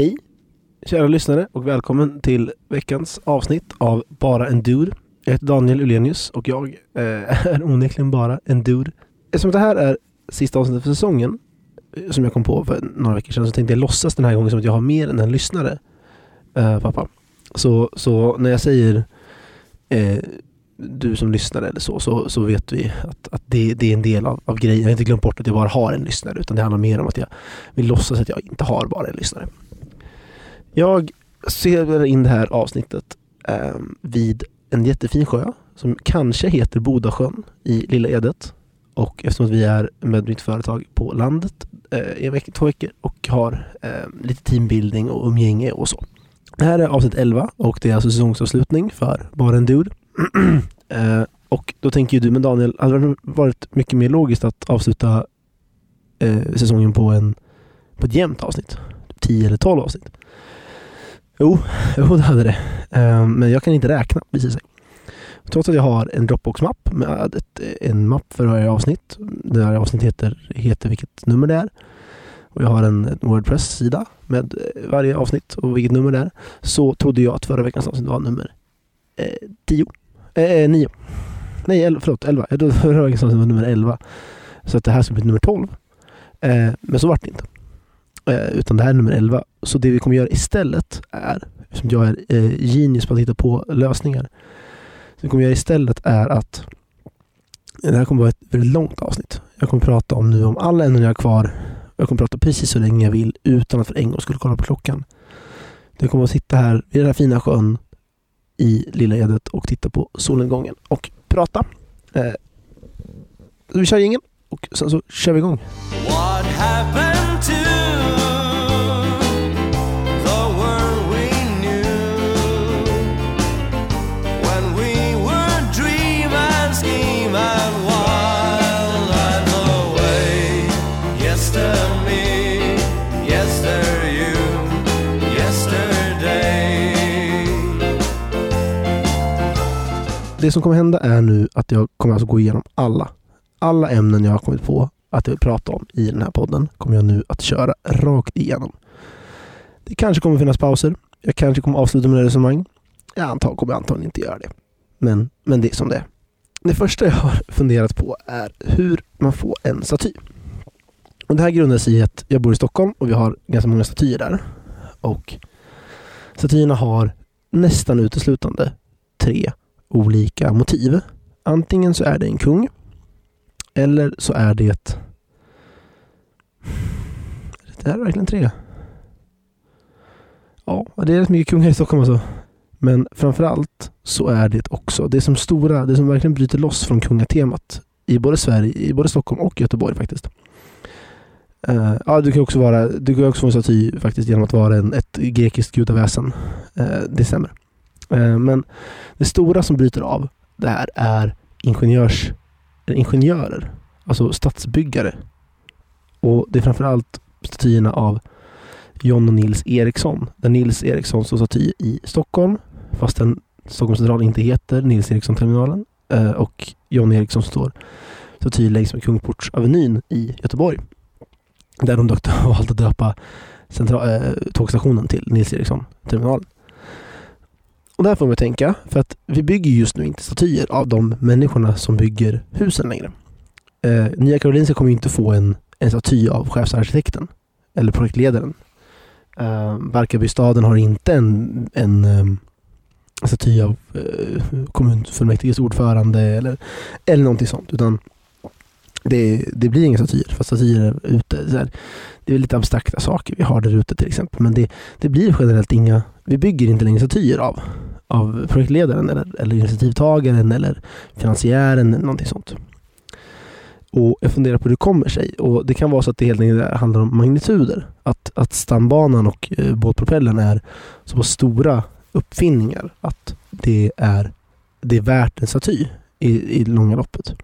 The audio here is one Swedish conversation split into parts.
Hej kära lyssnare och välkommen till veckans avsnitt av Bara en Dude. Jag heter Daniel Ulenius och jag eh, är onekligen bara en dude. Eftersom det här är sista avsnittet för säsongen, eh, som jag kom på för några veckor sedan, så tänkte jag låtsas den här gången som att jag har mer än en lyssnare. Eh, pappa. Så, så när jag säger eh, du som lyssnare eller så, så, så vet vi att, att det, det är en del av, av grejen. Jag har inte glömt bort att jag bara har en lyssnare, utan det handlar mer om att jag vill låtsas att jag inte har bara en lyssnare. Jag ser in det här avsnittet eh, vid en jättefin sjö som kanske heter Bodasjön i Lilla Edet. Och eftersom att vi är med mitt företag på landet eh, i en vecka, två veckor och har eh, lite teambuilding och umgänge och så. Det här är avsnitt 11 och det är alltså säsongsavslutning för Bara en Dude. eh, och då tänker ju du, men Daniel, hade det varit mycket mer logiskt att avsluta eh, säsongen på, en, på ett jämnt avsnitt? 10 eller 12 avsnitt? Jo, jo det hade det. Eh, men jag kan inte räkna, visar sig. Trots att jag har en Dropbox-mapp med ett, en mapp för varje avsnitt. Det här avsnittet heter, heter vilket nummer det är. Och jag har en Wordpress-sida med eh, varje avsnitt och vilket nummer det är. Så trodde jag att förra veckans avsnitt var nummer 10. Eh, 9. Eh, eh Nej, 11, förlåt, 11. Jag trodde förra veckans avsnitt var nummer 11. Så att det här skulle bli nummer 12. Eh, men så vart det inte. Eh, utan det här är nummer 11. Så det vi kommer göra istället är, eftersom jag är eh, genius på att hitta på lösningar. Så det vi kommer göra istället är att det här kommer vara ett väldigt långt avsnitt. Jag kommer prata om nu om alla ämnen jag har kvar. Jag kommer prata precis så länge jag vill utan att för en gång skulle kolla på klockan. Jag kommer att sitta här vid den här fina sjön i Lilla Edet och titta på solnedgången och prata. Eh, vi kör ingen och sen så kör vi igång. What happened Det som kommer hända är nu att jag kommer alltså gå igenom alla alla ämnen jag har kommit på att jag vill prata om i den här podden kommer jag nu att köra rakt igenom. Det kanske kommer finnas pauser. Jag kanske kommer avsluta med resonemang. Jag antar, kommer antagligen inte göra det. Men, men det är som det är. Det första jag har funderat på är hur man får en staty. Och det här grundar sig i att jag bor i Stockholm och vi har ganska många statyer där. Och statyerna har nästan uteslutande tre olika motiv. Antingen så är det en kung eller så är det... Det här är verkligen tre. Ja, det är rätt mycket kungar i Stockholm alltså. Men framförallt så är det också det som stora, det som verkligen bryter loss från kungatemat i både Sverige, i både Stockholm och Göteborg faktiskt. Uh, ja, du kan också vara, du kan också få en staty faktiskt genom att vara en, ett grekiskt gudaväsen. Uh, det stämmer. Eh, men det stora som bryter av det här är ingenjörs eh, ingenjörer, alltså stadsbyggare. Och det är framförallt statyerna av John och Nils Eriksson. Där Nils Eriksson står staty i Stockholm, fastän Stockholms central inte heter Nils Eriksson-terminalen. Eh, och John Eriksson står staty längs med Kungsportsavenyn i Göteborg. Där de dock valt att döpa central, äh, tågstationen till Nils Eriksson-terminalen. Och där får man tänka, för att vi bygger just nu inte statyer av de människorna som bygger husen längre. Eh, Nya Karolinska kommer inte få en, en staty av chefsarkitekten eller projektledaren. Eh, Barkarbystaden har inte en, en, en eh, staty av eh, kommunfullmäktiges ordförande eller, eller någonting sånt. Utan det, det blir inga statyer, fast statyer är ute. Så här, det är lite abstrakta saker vi har där ute till exempel. Men det, det blir generellt inga, vi bygger inte längre statyer av av projektledaren eller, eller initiativtagaren eller finansiären eller någonting sånt. Och jag funderar på hur det kommer sig. Och Det kan vara så att det helt enkelt handlar om magnituder. Att, att stambanan och eh, båtpropellern är så pass stora uppfinningar att det är, det är värt en staty i, i långa loppet.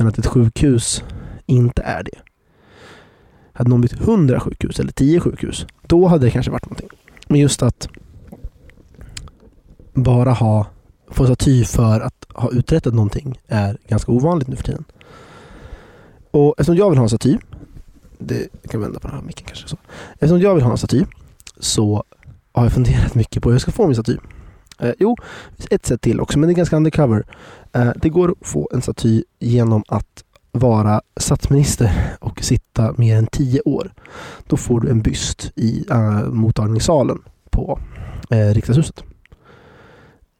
Men att ett sjukhus inte är det. Hade någon blivit 100 sjukhus eller 10 sjukhus, då hade det kanske varit någonting. Men just att bara ha, få staty för att ha uträttat någonting är ganska ovanligt nu för tiden. Och eftersom jag vill ha en staty, det kan vända på den här micken kanske så. Eftersom jag vill ha en staty så har jag funderat mycket på hur jag ska få min staty. Eh, jo, ett sätt till också, men det är ganska undercover. Eh, det går att få en staty genom att vara statsminister och sitta mer än tio år. Då får du en byst i uh, mottagningssalen på eh, riksdagshuset.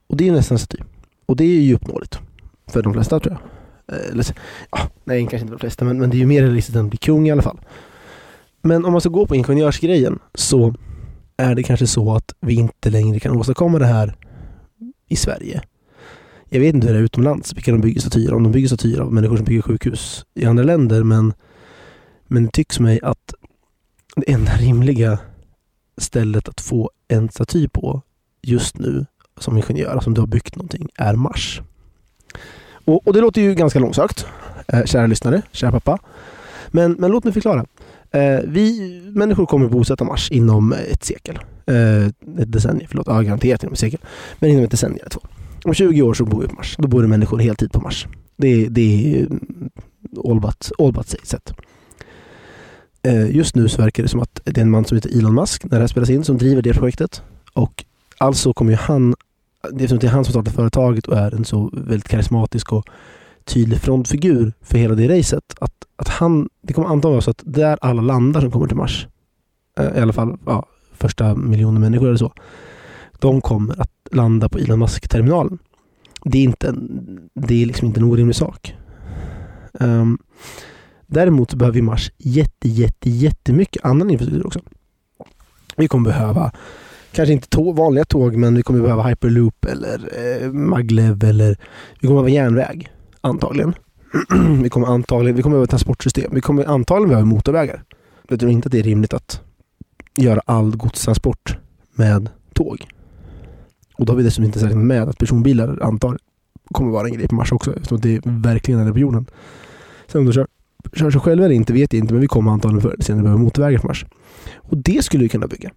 Och det är nästan en staty. Och det är ju uppnåeligt. För de flesta tror jag. Eh, eller, ja, nej, kanske inte de flesta, men, men det är ju mer realistiskt än att bli kung i alla fall. Men om man ska gå på ingenjörsgrejen så är det kanske så att vi inte längre kan åstadkomma det här i Sverige. Jag vet inte hur det är utomlands, vilka de bygger statyer Om de bygger statyer av människor som bygger sjukhus i andra länder. Men, men det tycks mig att det enda rimliga stället att få en staty på just nu som ingenjör, som du har byggt någonting, är Mars. Och, och det låter ju ganska långsökt, eh, kära lyssnare, kära pappa. Men, men låt mig förklara. Eh, vi människor kommer bosätta Mars inom ett sekel. Eh, ett decennium, förlåt. Ja, garanterat inom ett sekel. Men inom ett decennium eller två. Om 20 år så bor vi på Mars. Då bor det människor heltid på Mars. Det, det är eh, all but, all but sett. Eh, just nu så verkar det som att det är en man som heter Elon Musk, när det här spelas in, som driver det projektet. Och alltså kommer ju han, eftersom det är han som startar företaget och är en så väldigt karismatisk och tydlig frontfigur för hela det racet. Att, att han, det kommer antagligen vara så att där alla landar som kommer till Mars, eh, i alla fall ja, första miljoner människor eller så, de kommer att landa på Elon Musk-terminalen. Det är, inte en, det är liksom inte en orimlig sak. Um, däremot så behöver vi Mars jätte, jätte, jättemycket annan infrastruktur också. Vi kommer behöva, kanske inte tåg, vanliga tåg, men vi kommer behöva hyperloop eller eh, maglev eller vi kommer behöva järnväg. Antagligen. vi kommer antagligen vi kommer behöva transportsystem. Vi kommer antagligen behöva motorvägar. Jag tror inte att det är rimligt att göra all godstransport med tåg. Och då har vi dessutom inte räknat med att personbilar antar kommer vara en grej på Mars också. Eftersom det verkligen är det på jorden. Sen om de kör, kör sig själva eller inte vet jag inte. Men vi kommer antagligen förr eller senare behöva motorvägar på Mars. Och det skulle vi kunna bygga.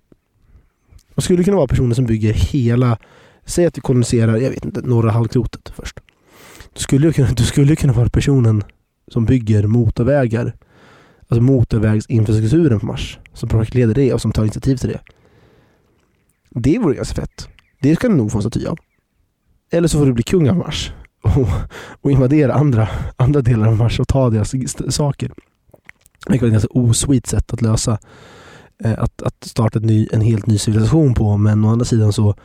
Man skulle kunna vara personer som bygger hela Säg att vi koloniserar, jag vet inte, norra halvklotet först. Du skulle kunna, du skulle kunna vara personen som bygger motorvägar. Alltså motorvägsinfrastrukturen på Mars. Som projektleder det och som tar initiativ till det. Det vore ganska fett. Det ska du nog få en staty av. Eller så får du bli kung av Mars och, och invadera andra, andra delar av Mars och ta deras saker. Det är ett ganska osweet sätt att lösa eh, att, att starta ny, en helt ny civilisation på. Men å andra sidan så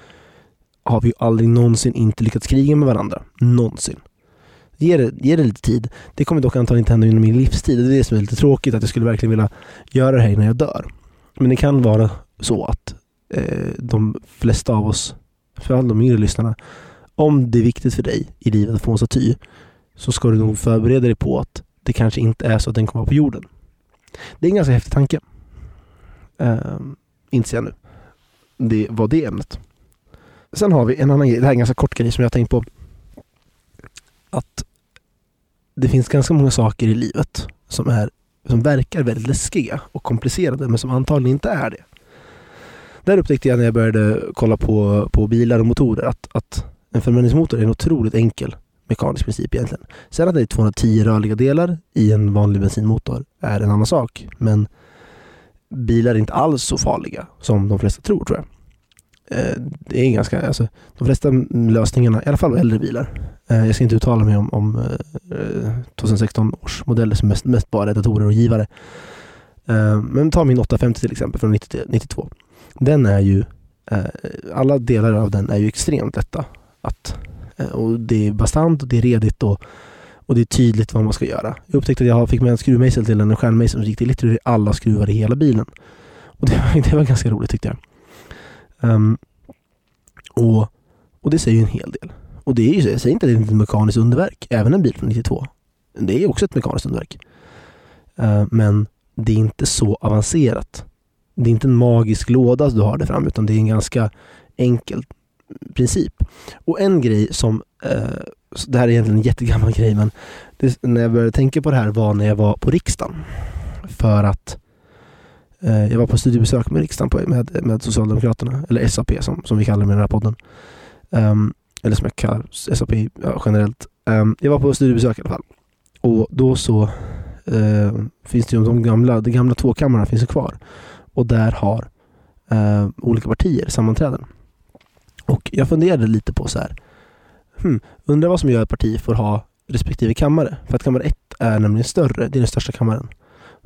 har vi aldrig någonsin inte lyckats kriga med varandra. Någonsin. Ge det, ge det lite tid. Det kommer dock antagligen inte hända inom min livstid. Det är det som är lite tråkigt, att jag skulle verkligen vilja göra det här innan jag dör. Men det kan vara så att eh, de flesta av oss, för alla de yngre lyssnarna, om det är viktigt för dig i livet att få en staty, så ska du nog förbereda dig på att det kanske inte är så att den kommer på jorden. Det är en ganska häftig tanke. Eh, inser jag nu. Det var det ämnet. Sen har vi en annan grej, det här är en ganska kort grej som jag har tänkt på. Att det finns ganska många saker i livet som, är, som verkar väldigt läskiga och komplicerade men som antagligen inte är det. Där upptäckte jag när jag började kolla på, på bilar och motorer att, att en förbränningsmotor är en otroligt enkel mekanisk princip egentligen. Sen att det är 210 rörliga delar i en vanlig bensinmotor är en annan sak. Men bilar är inte alls så farliga som de flesta tror, tror jag. Eh, det är ganska, alltså, de flesta lösningarna, i alla fall äldre bilar, eh, jag ska inte uttala mig om, om 2016 års modeller som mest, mest bara är datorer och givare. Eh, men ta min 850 till exempel från 92. Den är ju, alla delar av den är ju extremt lätta att, och det är bastant och det är redigt och, och det är tydligt vad man ska göra. Jag upptäckte att jag fick med en skruvmejsel till den, en stjärnmejsel som gick till literally alla skruvar i hela bilen. Och det var, det var ganska roligt tyckte jag. Um, och, och det säger ju en hel del. Och det är ju, jag säger inte att det är ett mekaniskt underverk, även en bil från 92. Det är också ett mekaniskt underverk. Uh, men det är inte så avancerat. Det är inte en magisk låda du har där fram, utan det är en ganska enkel princip. Och en grej som, uh, det här är egentligen en jättegammal grej, men det, när jag började tänka på det här var när jag var på riksdagen. För att Eh, jag var på studiebesök med riksdagen på, med, med Socialdemokraterna, eller SAP som, som vi kallar det med den här podden. Um, eller som jag kallar SAP ja, generellt. Um, jag var på studiebesök i alla fall. Och då så uh, finns det ju de gamla, de gamla tvåkammarna finns kvar. Och där har eh, olika partier sammanträden. Och jag funderade lite på så här, hmm, undrar vad som gör att partier får ha respektive kammare. För att kammare ett är nämligen större, det är den största kammaren.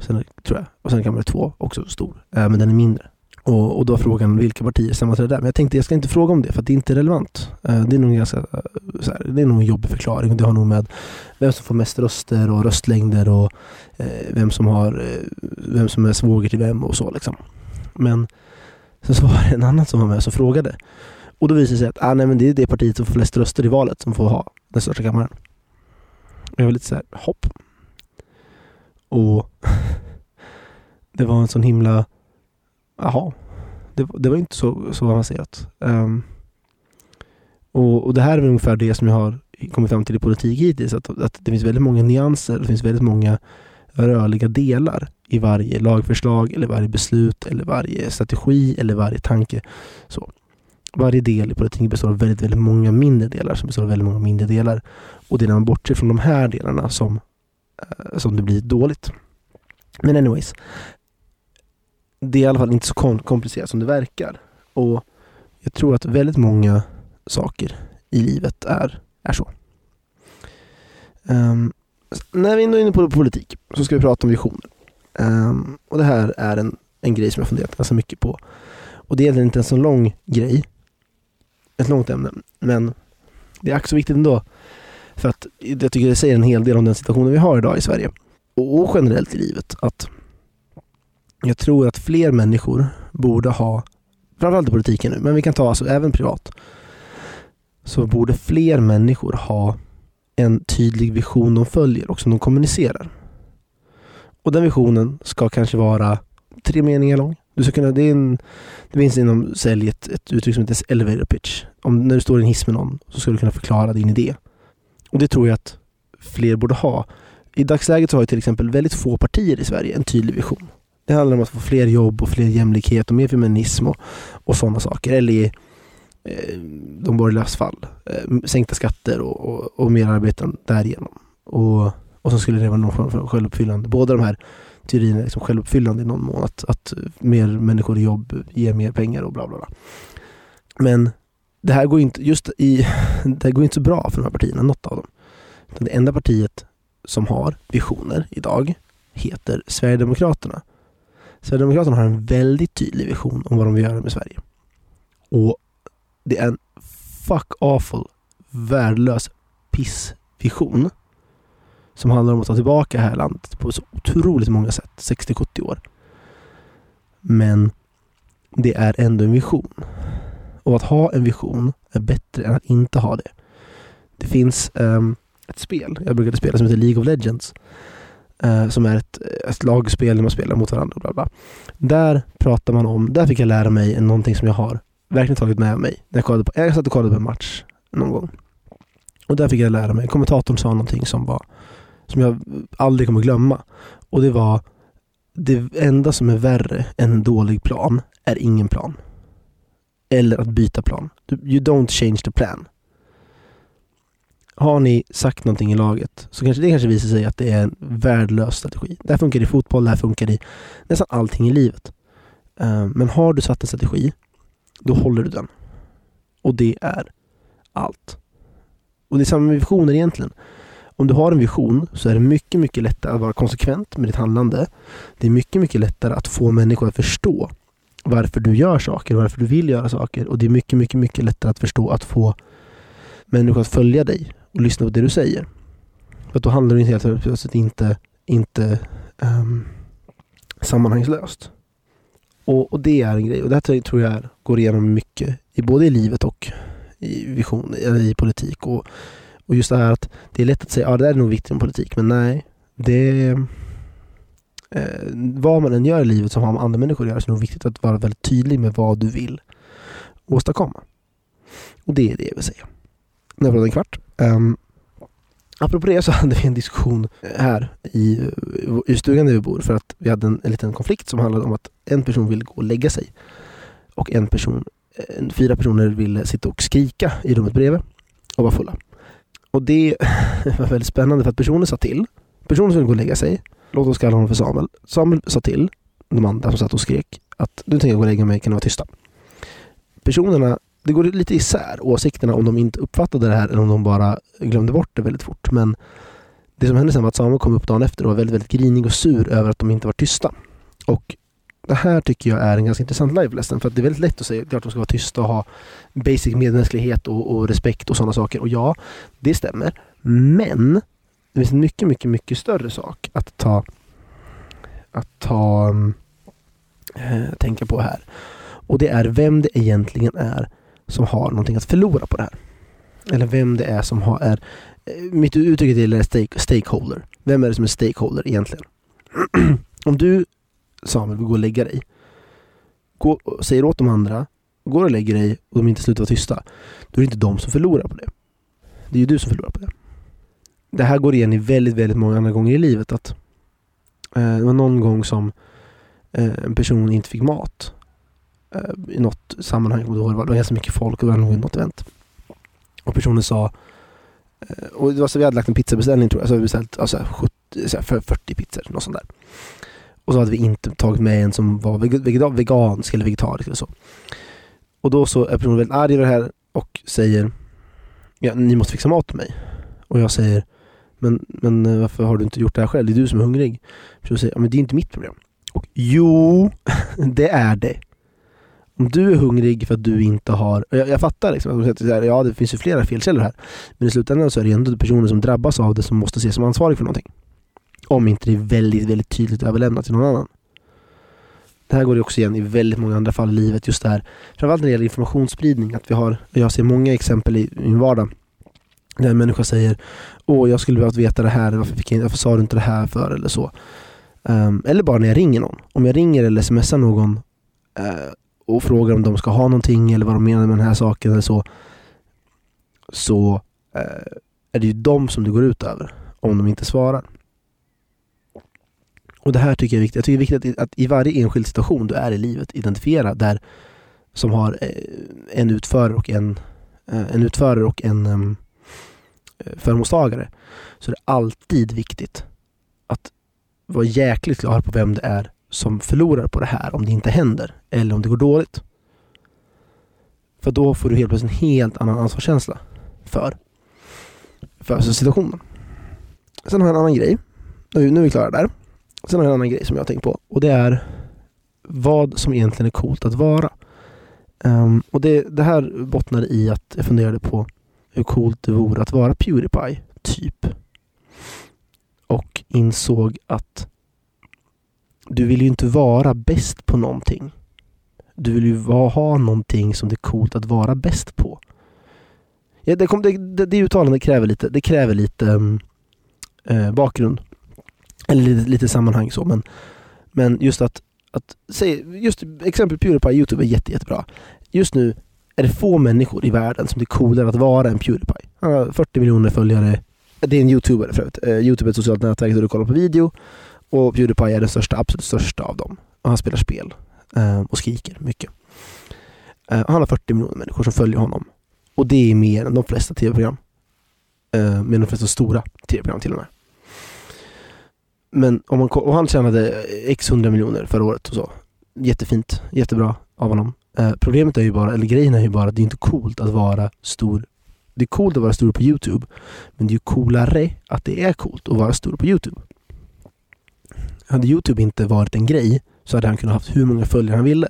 Sen, tror jag. Och sen kammare två, också stor, eh, men den är mindre. Och, och då var frågan vilka partier sammanträder där. Men jag tänkte jag ska inte fråga om det för det är inte relevant. Eh, det är nog en ganska eh, så här, det är nog en jobbig förklaring. Det har nog med vem som får mest röster och röstlängder och eh, vem som har eh, vem som är svåger till vem och så liksom. Men sen så var det en annan som var med och frågade. Och då visade det sig att ah, nej, men det är det partiet som får flest röster i valet som får ha den största kammaren. Jag var lite så här, hopp. Och det var en sån himla jaha, det, det, var inte så, så avancerat. Um, och, och, det här är ungefär det som jag har kommit fram till i politik hittills. Att, att det finns väldigt många nyanser, det finns väldigt många rörliga delar i varje lagförslag eller varje beslut eller varje strategi eller varje tanke. Så. Varje del i politiken består av väldigt, väldigt många mindre delar som består av väldigt många mindre delar. Och det är när man bortser från de här delarna som, Eh, som det blir dåligt. Men anyways, det är i alla fall inte så komplicerat som det verkar. Och jag tror att väldigt många saker i livet är, är så. Um, när vi ändå är inne på politik så ska vi prata om visioner. Um, och det här är en, en grej som jag funderat ganska mycket på. Och det är egentligen inte en så lång grej. Ett långt ämne. Men det är också viktigt ändå. För att jag tycker det säger en hel del om den situationen vi har idag i Sverige. Och generellt i livet. Att jag tror att fler människor borde ha, framförallt i politiken nu, men vi kan ta alltså även privat, så borde fler människor ha en tydlig vision de följer och som de kommunicerar. Och den visionen ska kanske vara tre meningar lång. Du ska kunna, det, är en, det finns inom sälj ett, ett uttryck som heter elevator pitch. Om, när du står i en hiss med någon så ska du kunna förklara din idé. Och det tror jag att fler borde ha. I dagsläget så har ju till exempel väldigt få partier i Sverige en tydlig vision. Det handlar om att få fler jobb och fler jämlikhet och mer feminism och, och sådana saker. Eller i eh, de borgerligas fall, eh, sänkta skatter och, och, och mer arbeten därigenom. Och, och så skulle det vara någon form av självuppfyllande. Båda de här teorierna är liksom självuppfyllande i någon mån. Att, att mer människor i jobb ger mer pengar och bla bla bla. Men det här går inte, just i, det här går inte så bra för de här partierna, något av dem. Det enda partiet som har visioner idag heter Sverigedemokraterna. Sverigedemokraterna har en väldigt tydlig vision om vad de vill göra med Sverige. Och det är en fuck awful, värdelös pissvision som handlar om att ta tillbaka det här landet på så otroligt många sätt, 60-70 år. Men det är ändå en vision. Och att ha en vision är bättre än att inte ha det. Det finns um, ett spel jag brukade spela som heter League of Legends Uh, som är ett, ett lagspel där man spelar mot varandra. Bla bla. Där pratar man om, där fick jag lära mig någonting som jag har verkligen tagit med mig. Jag, kollade på, jag satt och kollade på en match någon gång. Och där fick jag lära mig, kommentatorn sa någonting som var som jag aldrig kommer glömma. Och det var det enda som är värre än en dålig plan är ingen plan. Eller att byta plan. You don't change the plan har ni sagt någonting i laget så kanske det kanske visar sig att det är en värdelös strategi. Det här funkar i fotboll, det här funkar i nästan allting i livet. Eh, men har du satt en strategi, då håller du den. Och det är allt. Och det är samma med visioner egentligen. Om du har en vision så är det mycket, mycket lättare att vara konsekvent med ditt handlande. Det är mycket, mycket lättare att få människor att förstå varför du gör saker, varför du vill göra saker. Och det är mycket, mycket, mycket lättare att förstå att få människor att följa dig och lyssna på det du säger. För då handlar det helt plötsligt inte, inte um, sammanhangslöst. Och, och, det är en grej och det här tror jag går igenom mycket, i både i livet och i vision, i politik. Och, och just det här att det är lätt att säga, ja det där är nog viktigt med politik, men nej. Det eh, vad man än gör i livet som har med andra människor att göra så är det nog viktigt att vara väldigt tydlig med vad du vill åstadkomma. Och det är det jag vill säga när jag pratade en kvart. Um, apropå det så hade vi en diskussion här i, i stugan där vi bor för att vi hade en, en liten konflikt som handlade om att en person ville gå och lägga sig och en person, en, fyra personer ville sitta och skrika i rummet bredvid och vara fulla. Och det var väldigt spännande för att personen sa till. Personen som ville gå och lägga sig, låt oss kalla honom för Samuel. Samuel sa till de andra som satt och skrek. att nu tänker jag gå och lägga mig, kan ni vara tysta? Personerna, det går lite isär åsikterna om de inte uppfattade det här eller om de bara glömde bort det väldigt fort. Men det som hände sen var att Samuel kom upp dagen efter och var väldigt, väldigt grinig och sur över att de inte var tysta. Och det här tycker jag är en ganska intressant live lesson för att det är väldigt lätt att säga att de ska vara tysta och ha basic medmänsklighet och, och respekt och sådana saker. Och ja, det stämmer. Men det finns en mycket, mycket, mycket större sak att ta att ta äh, tänka på här. Och det är vem det egentligen är som har någonting att förlora på det här. Eller vem det är som har, är, eh, mitt uttryck är stake, stakeholder. Vem är det som är stakeholder egentligen? Om du Samuel vill gå och lägga dig. Gå och säger åt de andra, går och lägger dig och de inte slutar vara tysta. Då är det inte de som förlorar på det. Det är ju du som förlorar på det. Det här går igen i väldigt, väldigt många andra gånger i livet. att eh, Det var någon gång som eh, en person inte fick mat. Eh, I något sammanhang. Då var det var ganska mycket folk och det var nog något event. Och personen sa eh, och det var så vi hade lagt en pizzabeställning tror jag. Så vi beställt alltså, 70, 40 pizzor, något sånt där. Och så hade vi inte tagit med en som var vegansk eller vegetarisk eller så. Och då så är personen väldigt arg över det här och säger ja, ni måste fixa mat till mig. Och jag säger men, men eh, varför har du inte gjort det här själv? Det är du som är hungrig. Så säger ja, men det är inte mitt problem. Och jo, det är det. Om du är hungrig för att du inte har... Jag, jag fattar liksom, ja det finns ju flera felkällor här. Men i slutändan så är det ändå personen som drabbas av det som måste ses som ansvarig för någonting. Om inte det är väldigt, väldigt tydligt överlämnat till någon annan. Det här går ju också igen i väldigt många andra fall i livet. Just det här, framförallt när det gäller informationsspridning. Att vi har, jag ser många exempel i min vardag. När en människa säger Åh, jag skulle behövt veta det här. Varför, fick jag, varför sa du inte det här för? Eller så. Um, eller bara när jag ringer någon. Om jag ringer eller smsar någon uh, och frågar om de ska ha någonting eller vad de menar med den här saken eller så. Så uh, är det ju de som det går ut över. Om de inte svarar. Och det här tycker jag är viktigt. Jag tycker det är viktigt att, i varje enskild situation du är i livet identifiera där som har eh, en utförare och en, en utförare och en um, förmånstagare så är det alltid viktigt att vara jäkligt klar på vem det är som förlorar på det här om det inte händer eller om det går dåligt. För då får du helt plötsligt en helt annan ansvarskänsla för, för situationen. Sen har jag en annan grej. Nu, nu är vi klara där. Sen har jag en annan grej som jag har tänkt på och det är vad som egentligen är coolt att vara. Um, och det, det här bottnar i att jag funderade på hur coolt det vore att vara Pewdiepie, typ. Och insåg att du vill ju inte vara bäst på någonting. Du vill ju ha någonting som det är coolt att vara bäst på. Ja, det, kom, det, det, det uttalandet kräver lite, det kräver lite um, uh, bakgrund. Eller lite, lite sammanhang så men, men just att, att säg, just exempel Pewdiepie Youtube är jätte, jättebra. Just nu är det få människor i världen som det är coolare att vara en Pewdiepie. Han har 40 miljoner följare. Det är en youtuber för övrigt. Uh, Youtube är ett socialt nätverk där du kollar på video och Pewdiepie är den största, absolut största av dem. Och han spelar spel uh, och skriker mycket. Uh, han har 40 miljoner människor som följer honom. Och det är mer än de flesta tv-program. Uh, mer än de flesta stora tv-program till och med. Men om man, och han tjänade x hundra miljoner förra året och så. Jättefint, jättebra av honom. Eh, problemet är ju bara, eller grejen är ju bara att det är inte coolt att vara stor. Det är coolt att vara stor på Youtube. Men det är ju coolare att det är coolt att vara stor på Youtube. Hade Youtube inte varit en grej så hade han kunnat haft hur många följare han ville.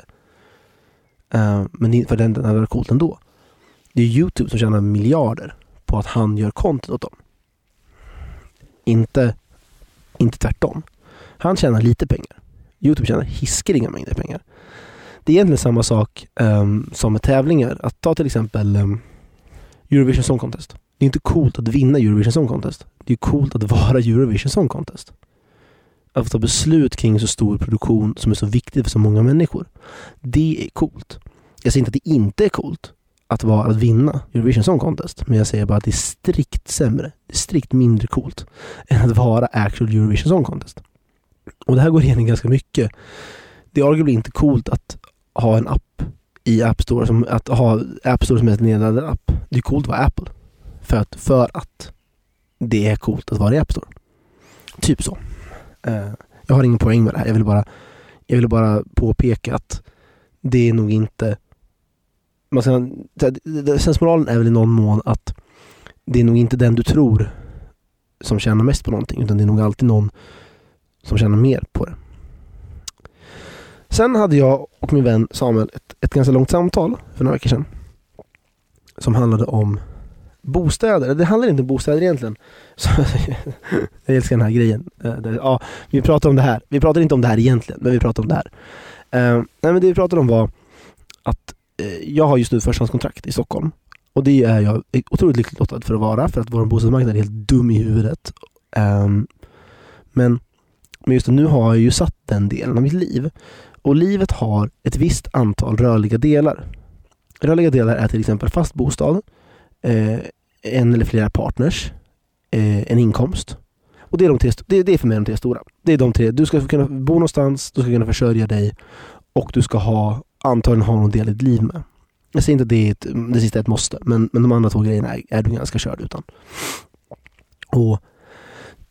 Uh, men för den hade varit coolt ändå. Det är Youtube som tjänar miljarder på att han gör content åt dem. Inte inte tvärtom. Han tjänar lite pengar. Youtube tjänar hiskeliga mängder pengar. Det är egentligen samma sak um, som med tävlingar. Att ta till exempel um, Eurovision Song Contest. Det är inte coolt att vinna Eurovision Song Contest. Det är coolt att vara Eurovision Song Contest. Att få ta beslut kring så stor produktion som är så viktig för så många människor. Det är coolt. Jag säger inte att det inte är coolt att vara att vinna Eurovision Song Contest. Men jag säger bara att det är strikt sämre. Det är strikt mindre coolt än att vara actual Eurovision Song Contest. Och det här går igen ganska mycket. Det är arguably inte coolt att ha en app i App Store, som, att ha App Store som är en app. Det är coolt att vara Apple. För att, för att det är coolt att vara i App Store. Typ så. Uh, jag har ingen poäng med det här. Jag vill bara Jag ville bara påpeka att det är nog inte... Man ska, sensmoralen är väl i någon mån att det är nog inte den du tror som tjänar mest på någonting utan det är nog alltid någon som tjänar mer på det. Sen hade jag och min vän Samuel ett, ett ganska långt samtal för några veckor sedan. Som handlade om bostäder. Det handlar inte om bostäder egentligen. Så, jag älskar den här grejen. Eh, ja, vi pratar om det här. Vi pratar inte om det här egentligen, men vi pratar om det här. Uh, nej, men det vi pratade om var att uh, jag har just nu förstahandskontrakt i Stockholm. Och det är jag otroligt lyckligt lottad för att vara, för att vår bostadsmarknad är helt dum i huvudet. Um, men, men just nu har jag ju satt den delen av mitt liv. Och livet har ett visst antal rörliga delar. Rörliga delar är till exempel fast bostad, eh, en eller flera partners, eh, en inkomst. Och det är, de tre, det, det är för mig de tre stora. Det är de tre. Du ska kunna bo någonstans, du ska kunna försörja dig och du ska ha, antagligen ha någon del i ditt liv med. Jag säger inte att det, är ett, det sista är ett måste, men, men de andra två grejerna är, är du ganska körd utan. Och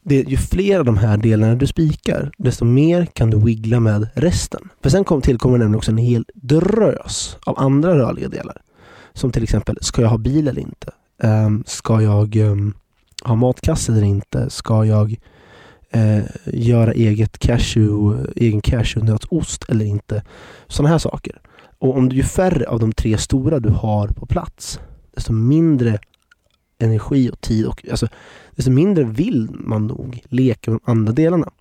det, ju fler av de här delarna du spikar, desto mer kan du wiggla med resten. För sen kom, tillkommer nämligen också en hel drös av andra rörliga delar. Som till exempel, ska jag ha bil eller inte? Um, ska jag um, ha matkasse eller inte? Ska jag uh, göra eget cashew, egen cashewnötsost eller inte? Sådana här saker. Och om du ju färre av de tre stora du har på plats, desto mindre energi och tid och alltså, desto mindre vill man nog leka med de andra delarna.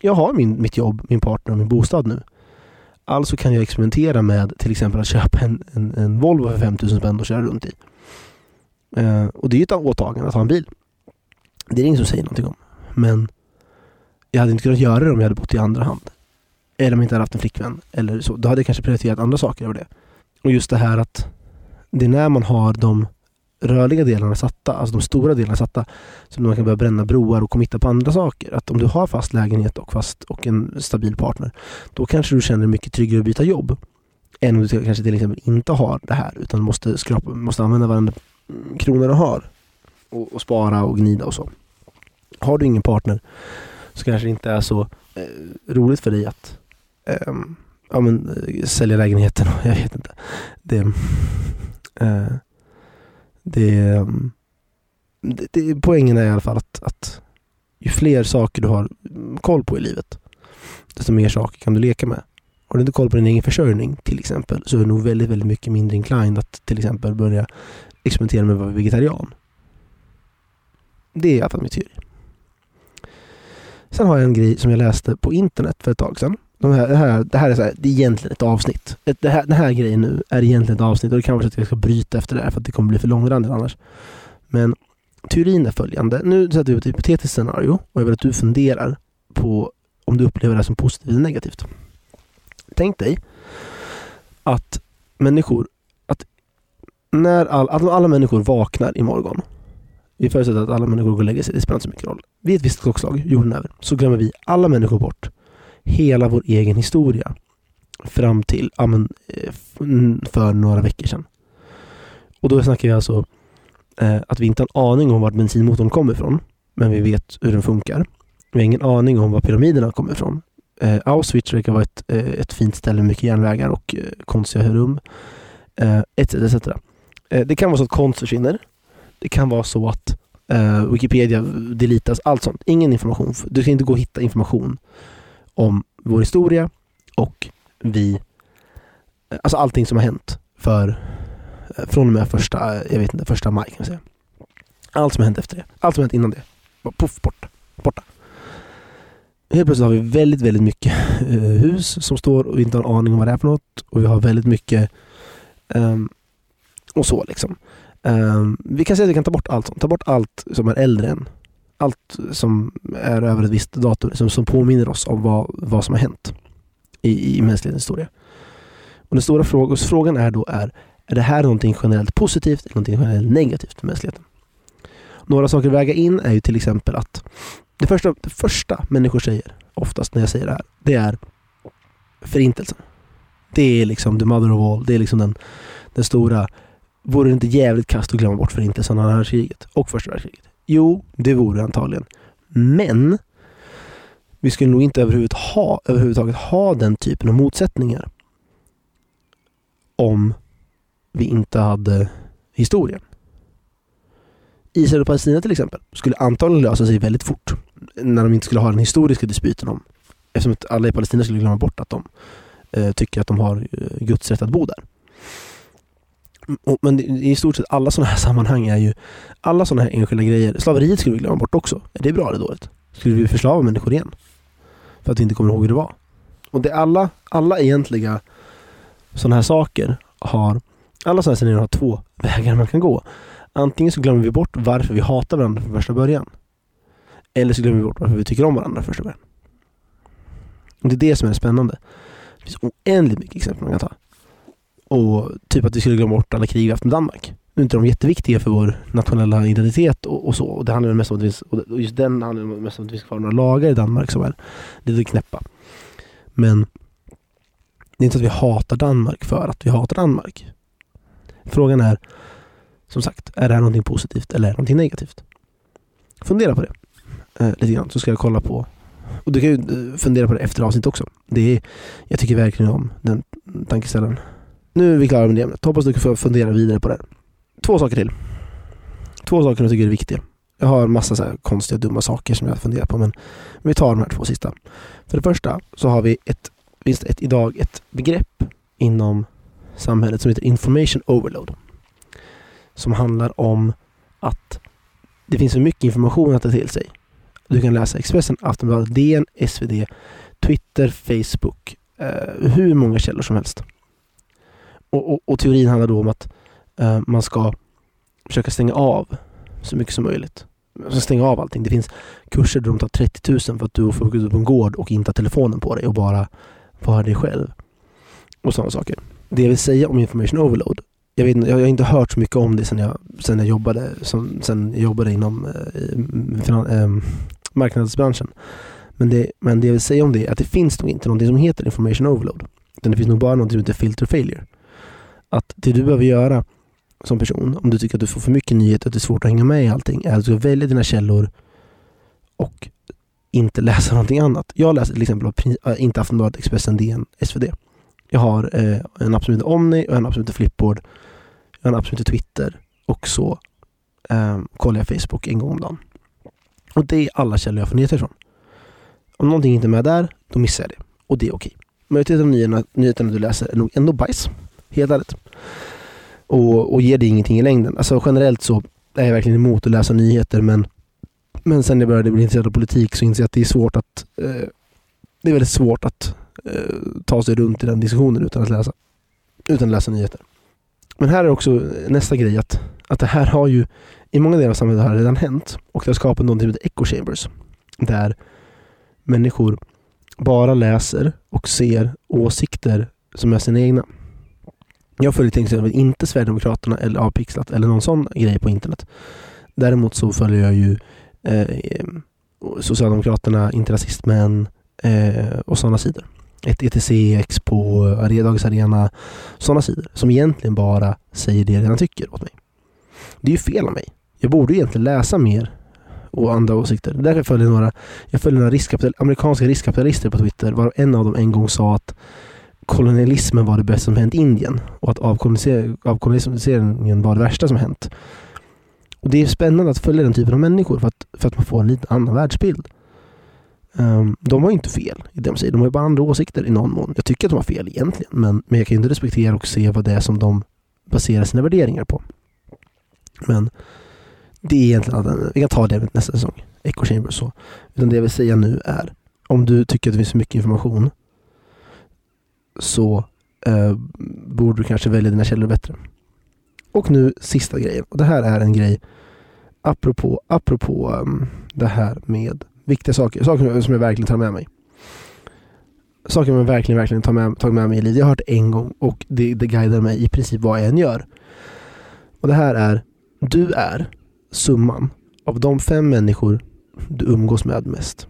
Jag har min, mitt jobb, min partner och min bostad nu. Alltså kan jag experimentera med till exempel att köpa en, en, en Volvo för 5000 spänn och köra runt i. Eh, och det är ett åtagande att ha en bil. Det är ingen som säger någonting om. Men jag hade inte kunnat göra det om jag hade bott i andra hand. Eller om jag inte hade haft en flickvän. Eller så. Då hade jag kanske prioriterat andra saker över det. Och just det här att det är när man har de rörliga delarna satta, alltså de stora delarna satta, som man kan börja bränna broar och committa på andra saker. Att om du har fast lägenhet och, fast, och en stabil partner, då kanske du känner dig mycket tryggare att byta jobb. Än om du kanske till exempel inte har det här, utan måste, skrapa, måste använda varenda krona du har. Och, och, spara och gnida och så. Har du ingen partner så kanske det inte är så eh, roligt för dig att eh, ja, men, eh, sälja lägenheten. Jag vet inte. Det, eh, det, ehm, det, det, poängen är i alla fall att, att ju fler saker du har mm, koll på i livet, desto mer saker kan du leka med. Har du inte koll på din egen försörjning till exempel, så är du nog väldigt, väldigt mycket mindre inclined att till exempel börja experimentera med att vara vegetarian. Det är i alla fall min teori. Sen har jag en grej som jag läste på internet för ett tag sedan. De här, det, här, det här är så här, det är egentligen ett avsnitt. Det här, den här grejen nu är egentligen ett avsnitt och det kanske så att jag ska bryta efter det här för att det kommer bli för långrandigt annars. Men teorin är följande. Nu sätter vi ett hypotetiskt scenario och jag vill att du funderar på om du upplever det som positivt eller negativt. Tänk dig att människor, att när all, att alla människor vaknar imorgon vi förutsätter att alla människor går och lägger sig, det spelar inte så mycket roll. Vid ett visst klockslag, jorden över, så glömmer vi alla människor bort hela vår egen historia fram till ja, men, eh, för några veckor sedan. Och då snackar vi alltså eh, att vi inte har en aning om vart bensinmotorn kommer ifrån, men vi vet hur den funkar. Vi har ingen aning om var pyramiderna kommer ifrån. Eh, Auschwitz verkar vara ett, eh, ett fint ställe med mycket järnvägar och eh, konstiga rum. Eh, etc. etc. Eh, det kan vara så att konst försvinner. Det kan vara så att eh, Wikipedia delitas, allt sånt. Ingen information. Du ska inte gå och hitta information om vår historia och vi, alltså allting som har hänt för från och med första, jag vet inte, första maj kan man säga. Allt som har hänt efter det. Allt som har hänt innan det. Bara puff, borta. borta. Helt plötsligt har vi väldigt, väldigt mycket eh, hus som står och vi inte har en aning om vad det är för något. Och vi har väldigt mycket um, och så liksom. Um, vi kan säga att vi kan ta bort allt sånt. Ta bort allt som är äldre än allt som är över ett visst datum som, som påminner oss om vad, vad som har hänt i, i mänsklighetens historia. Och den stora frågan, frågan är då är, är det här någonting generellt positivt eller någonting generellt negativt för mänskligheten? Några saker att väga in är ju till exempel att det första, det första människor säger, oftast när jag säger det här, det är förintelsen. Det är liksom the mother of all. Det är liksom den, den stora... Vore det inte jävligt kast att glömma bort förintelsen och andra världskriget och första världskriget? Jo, det vore antagligen. Men vi skulle nog inte överhuvudtaget ha, överhuvudtaget ha den typen av motsättningar om vi inte hade historien. Israel och Palestina till exempel skulle antagligen lösa sig väldigt fort när de inte skulle ha den historiska dispyten om eftersom att alla i Palestina skulle glömma bort att de eh, tycker att de har eh, Guds rätt att bo där. Och, men i stort sett alla sådana här sammanhang är ju alla sådana här enskilda grejer. Slaveriet skulle vi glömma bort också. Är det bra eller dåligt? Skulle vi förslava människor igen? För att vi inte kommer ihåg hur det var. Och det alla, alla egentliga sådana här saker har alla sådana här scenarier har två vägar man kan gå. Antingen så glömmer vi bort varför vi hatar varandra från första början. Eller så glömmer vi bort varför vi tycker om varandra från första början. Och det är det som är spännande. Det finns oändligt mycket exempel man kan ta. Och typ att vi skulle glömma bort alla krig vi haft med Danmark. Nu är inte de jätteviktiga för vår nationella identitet och, och så. Och det handlar mest om att vi, och just den handlar mest om att vi ska ha några lagar i Danmark som är lite knäppa. Men det är inte så att vi hatar Danmark för att vi hatar Danmark. Frågan är, som sagt, är det här någonting positivt eller är det någonting negativt? Fundera på det eh, lite grann, så ska jag kolla på och du kan ju eh, fundera på det efter avsnittet också. Det är, jag tycker verkligen om den tankeställaren. Nu är vi klara med det ämnet. Hoppas du kan fundera vidare på det. Två saker till. Två saker jag tycker är viktiga. Jag har en massa så här konstiga dumma saker som jag funderar på men vi tar de här två sista. För det första så har vi ett, finns ett, idag ett begrepp inom samhället som heter information overload. Som handlar om att det finns för mycket information att ta till sig. Du kan läsa Expressen, Aftonbladet, DN, SvD, Twitter, Facebook, eh, hur många källor som helst. Och, och, och teorin handlar då om att eh, man ska försöka stänga av så mycket som möjligt. Man ska stänga av allting. Det finns kurser där de tar 30 000 för att du får gå ut på en gård och inte ha telefonen på dig och bara vara dig själv. Och sådana saker. Det jag vill säga om information overload jag, vet, jag har inte hört så mycket om det sen jag, sen jag, jobbade, som, sen jag jobbade inom eh, mm, finan, eh, marknadsbranschen. Men det, men det jag vill säga om det är att det finns nog inte någonting som heter information overload. Utan det finns nog bara någonting som heter filter failure. Att det du behöver göra som person, om du tycker att du får för mycket nyheter, att det är svårt att hänga med i allting, är att du väljer dina källor och inte läsa någonting annat. Jag läser till exempel äh, inte Aftonbladet, Expressen, DN, SvD. Jag har eh, en app som heter Omni och en app som heter Flipboard. Jag har en app som heter Twitter och så eh, kollar jag Facebook en gång om dagen. Och det är alla källor jag får nyheter ifrån. Om någonting inte är med där, då missar jag det. Och det är okej. Majoriteten av nyheterna, nyheterna du läser är nog ändå bajs. Helt ärligt. Och, och ger det ingenting i längden. Alltså generellt så är jag verkligen emot att läsa nyheter men, men sen jag började bli intresserad av politik så inser jag att det är svårt att eh, det är väldigt svårt att eh, ta sig runt i den diskussionen utan att läsa, utan att läsa nyheter. Men här är också nästa grej att, att det här har ju i många delar av samhället har redan hänt och det har skapat något som heter echo chambers. Där människor bara läser och ser åsikter som är sina egna. Jag följer till exempel inte Sverigedemokraterna eller Avpixlat eller någon sån grej på internet. Däremot så följer jag ju eh, Socialdemokraterna, Inte rasistmän eh, och sådana sidor. Ett ETC, Expo, Dagens Arena. Sådana sidor som egentligen bara säger det jag redan tycker åt mig. Det är ju fel av mig. Jag borde egentligen läsa mer och andra åsikter. Därför följer jag några, jag följer några riskkapital, amerikanska riskkapitalister på Twitter varav en av dem en gång sa att kolonialismen var det bästa som hänt Indien och att avkoloniseringen var det värsta som hänt. Och Det är spännande att följa den typen av människor för att, för att man får en lite annan världsbild. Um, de har inte fel i det de säger. De har ju bara andra åsikter i någon mån. Jag tycker att de har fel egentligen, men, men jag kan inte respektera och se vad det är som de baserar sina värderingar på. Men det är egentligen, vi kan ta det nästa säsong, Echo Chamber så. Utan det jag vill säga nu är, om du tycker att det finns för mycket information så eh, borde du kanske välja dina källor bättre. Och nu sista grejen. Och det här är en grej apropå, apropå um, det här med viktiga saker. Saker som jag verkligen tar med mig. Saker som jag verkligen, verkligen tar med, tagit med mig i livet. Jag har hört det en gång och det, det guidar mig i princip vad jag än gör. Och det här är, du är summan av de fem människor du umgås med mest.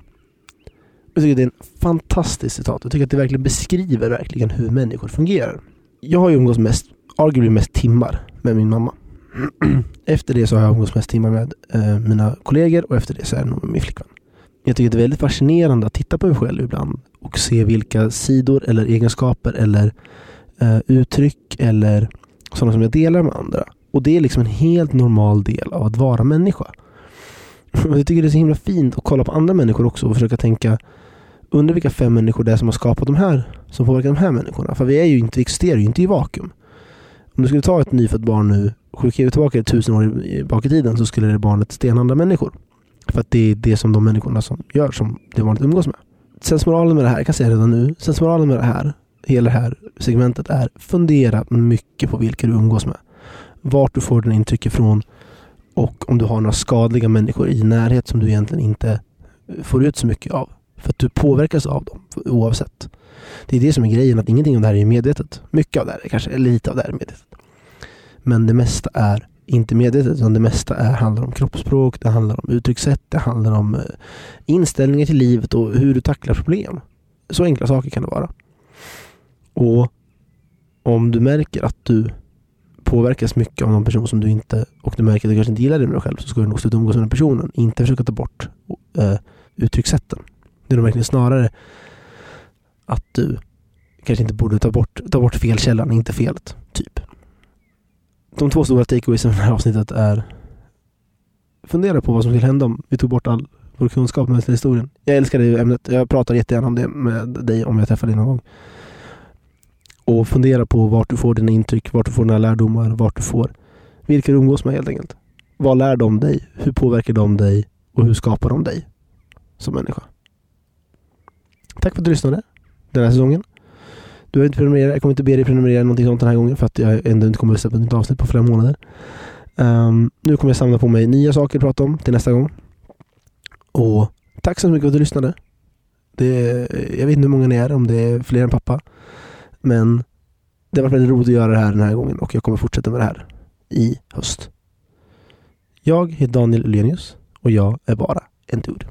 Jag tycker det är en fantastisk citat. Jag tycker att det verkligen beskriver verkligen hur människor fungerar. Jag har ju umgås mest, arguably mest timmar med min mamma. Efter det så har jag umgås mest timmar med eh, mina kollegor och efter det så är det nog med min flickvän. Jag tycker det är väldigt fascinerande att titta på mig själv ibland och se vilka sidor eller egenskaper eller eh, uttryck eller sådana som jag delar med andra. Och det är liksom en helt normal del av att vara människa. Jag tycker det är så himla fint att kolla på andra människor också och försöka tänka under vilka fem människor det är som har skapat de här, som påverkar de här människorna. För vi, är ju inte, vi existerar ju inte i vakuum. Om du skulle ta ett nyfött barn nu, skicka tillbaka det tusen år bak i tiden så skulle det barnet stena andra människor. För att det är det som de människorna som gör som det barnet umgås med. Sensmoralen med det här, jag kan säga redan nu, sensmoralen med det här, hela det här segmentet är fundera mycket på vilka du umgås med. Vart du får dina intryck ifrån och om du har några skadliga människor i närhet som du egentligen inte får ut så mycket av. För att du påverkas av dem oavsett. Det är det som är grejen, att ingenting av det här är medvetet. Mycket av det här, är kanske eller lite av det här är medvetet. Men det mesta är inte medvetet, utan det mesta är, handlar om kroppsspråk, det handlar om uttryckssätt, det handlar om eh, inställningar till livet och hur du tacklar problem. Så enkla saker kan det vara. Och om du märker att du påverkas mycket av någon person som du inte, och du märker att du kanske inte gillar dig med dig själv, så ska du nog sluta umgås med den personen. Inte försöka ta bort eh, uttryckssätten. Det är nog verkligen snarare att du kanske inte borde ta bort, ta bort felkällan, inte felet. Typ. De två stora takeaways i det här avsnittet är Fundera på vad som skulle hända om vi tog bort all vår kunskap om historien. Jag älskar det ämnet. Jag pratar jättegärna om det med dig om jag träffar dig någon gång. Och fundera på vart du får dina intryck, vart du får dina lärdomar, vart du får vilka du umgås med helt enkelt. Vad lär de dig? Hur påverkar de dig? Och hur skapar de dig som människa? Tack för att du lyssnade den här säsongen. Du har inte prenumererat. Jag kommer inte be dig prenumerera någonting sånt den här gången för att jag ändå inte kommer att släppa ett nytt avsnitt på flera månader. Um, nu kommer jag samla på mig nya saker att prata om till nästa gång. Och tack så mycket för att du lyssnade. Det, jag vet inte hur många ni är, om det är fler än pappa. Men det har varit väldigt roligt att göra det här den här gången och jag kommer fortsätta med det här i höst. Jag heter Daniel Ulenius och jag är bara en dude.